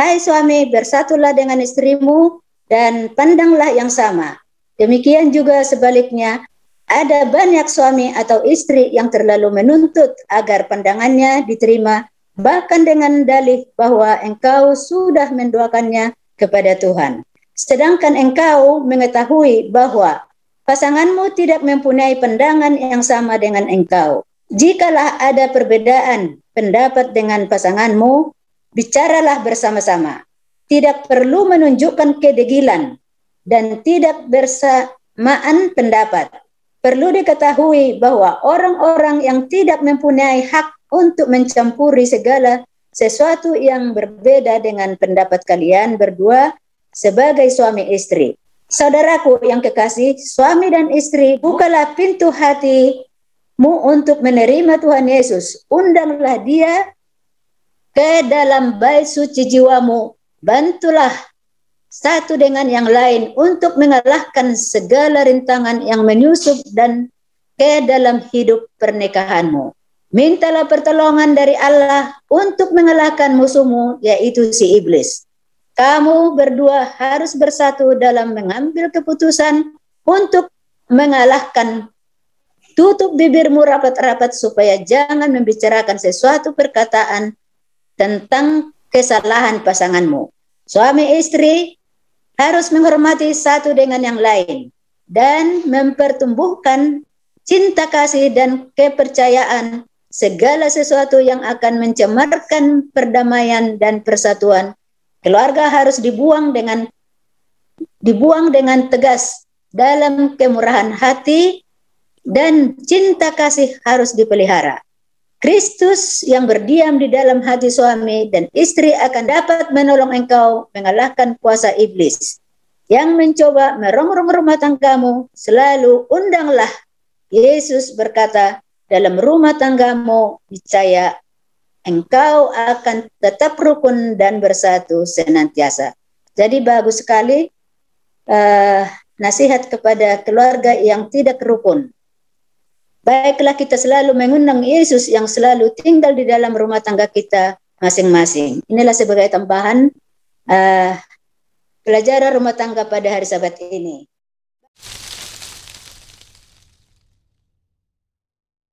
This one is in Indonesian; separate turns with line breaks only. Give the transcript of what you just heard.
Hai suami, bersatulah dengan istrimu dan pandanglah yang sama. Demikian juga sebaliknya, ada banyak suami atau istri yang terlalu menuntut agar pandangannya diterima, bahkan dengan dalih bahwa engkau sudah mendoakannya kepada Tuhan. Sedangkan engkau mengetahui bahwa pasanganmu tidak mempunyai pandangan yang sama dengan engkau. Jikalah ada perbedaan pendapat dengan pasanganmu, bicaralah bersama-sama. Tidak perlu menunjukkan kedegilan dan tidak bersamaan pendapat Perlu diketahui bahwa orang-orang yang tidak mempunyai hak untuk mencampuri segala sesuatu yang berbeda dengan pendapat kalian berdua sebagai suami istri. Saudaraku yang kekasih, suami dan istri, bukalah pintu hatimu untuk menerima Tuhan Yesus. Undanglah dia ke dalam bait suci jiwamu. Bantulah satu dengan yang lain untuk mengalahkan segala rintangan yang menyusup dan ke dalam hidup pernikahanmu. Mintalah pertolongan dari Allah untuk mengalahkan musuhmu, yaitu si iblis. Kamu berdua harus bersatu dalam mengambil keputusan untuk mengalahkan tutup bibirmu rapat-rapat supaya jangan membicarakan sesuatu perkataan tentang kesalahan pasanganmu. Suami istri harus menghormati satu dengan yang lain dan mempertumbuhkan cinta kasih dan kepercayaan segala sesuatu yang akan mencemarkan perdamaian dan persatuan. Keluarga harus dibuang dengan dibuang dengan tegas dalam kemurahan hati dan cinta kasih harus dipelihara. Kristus yang berdiam di dalam hati suami dan istri akan dapat menolong engkau mengalahkan kuasa iblis yang mencoba merongrong rumah tanggamu. Selalu undanglah Yesus berkata dalam rumah tanggamu percaya engkau akan tetap rukun dan bersatu senantiasa. Jadi bagus sekali uh, nasihat kepada keluarga yang tidak rukun Baiklah kita selalu mengundang Yesus yang selalu tinggal di dalam rumah tangga kita masing-masing. Inilah sebagai tambahan uh, pelajaran rumah tangga pada hari Sabat ini.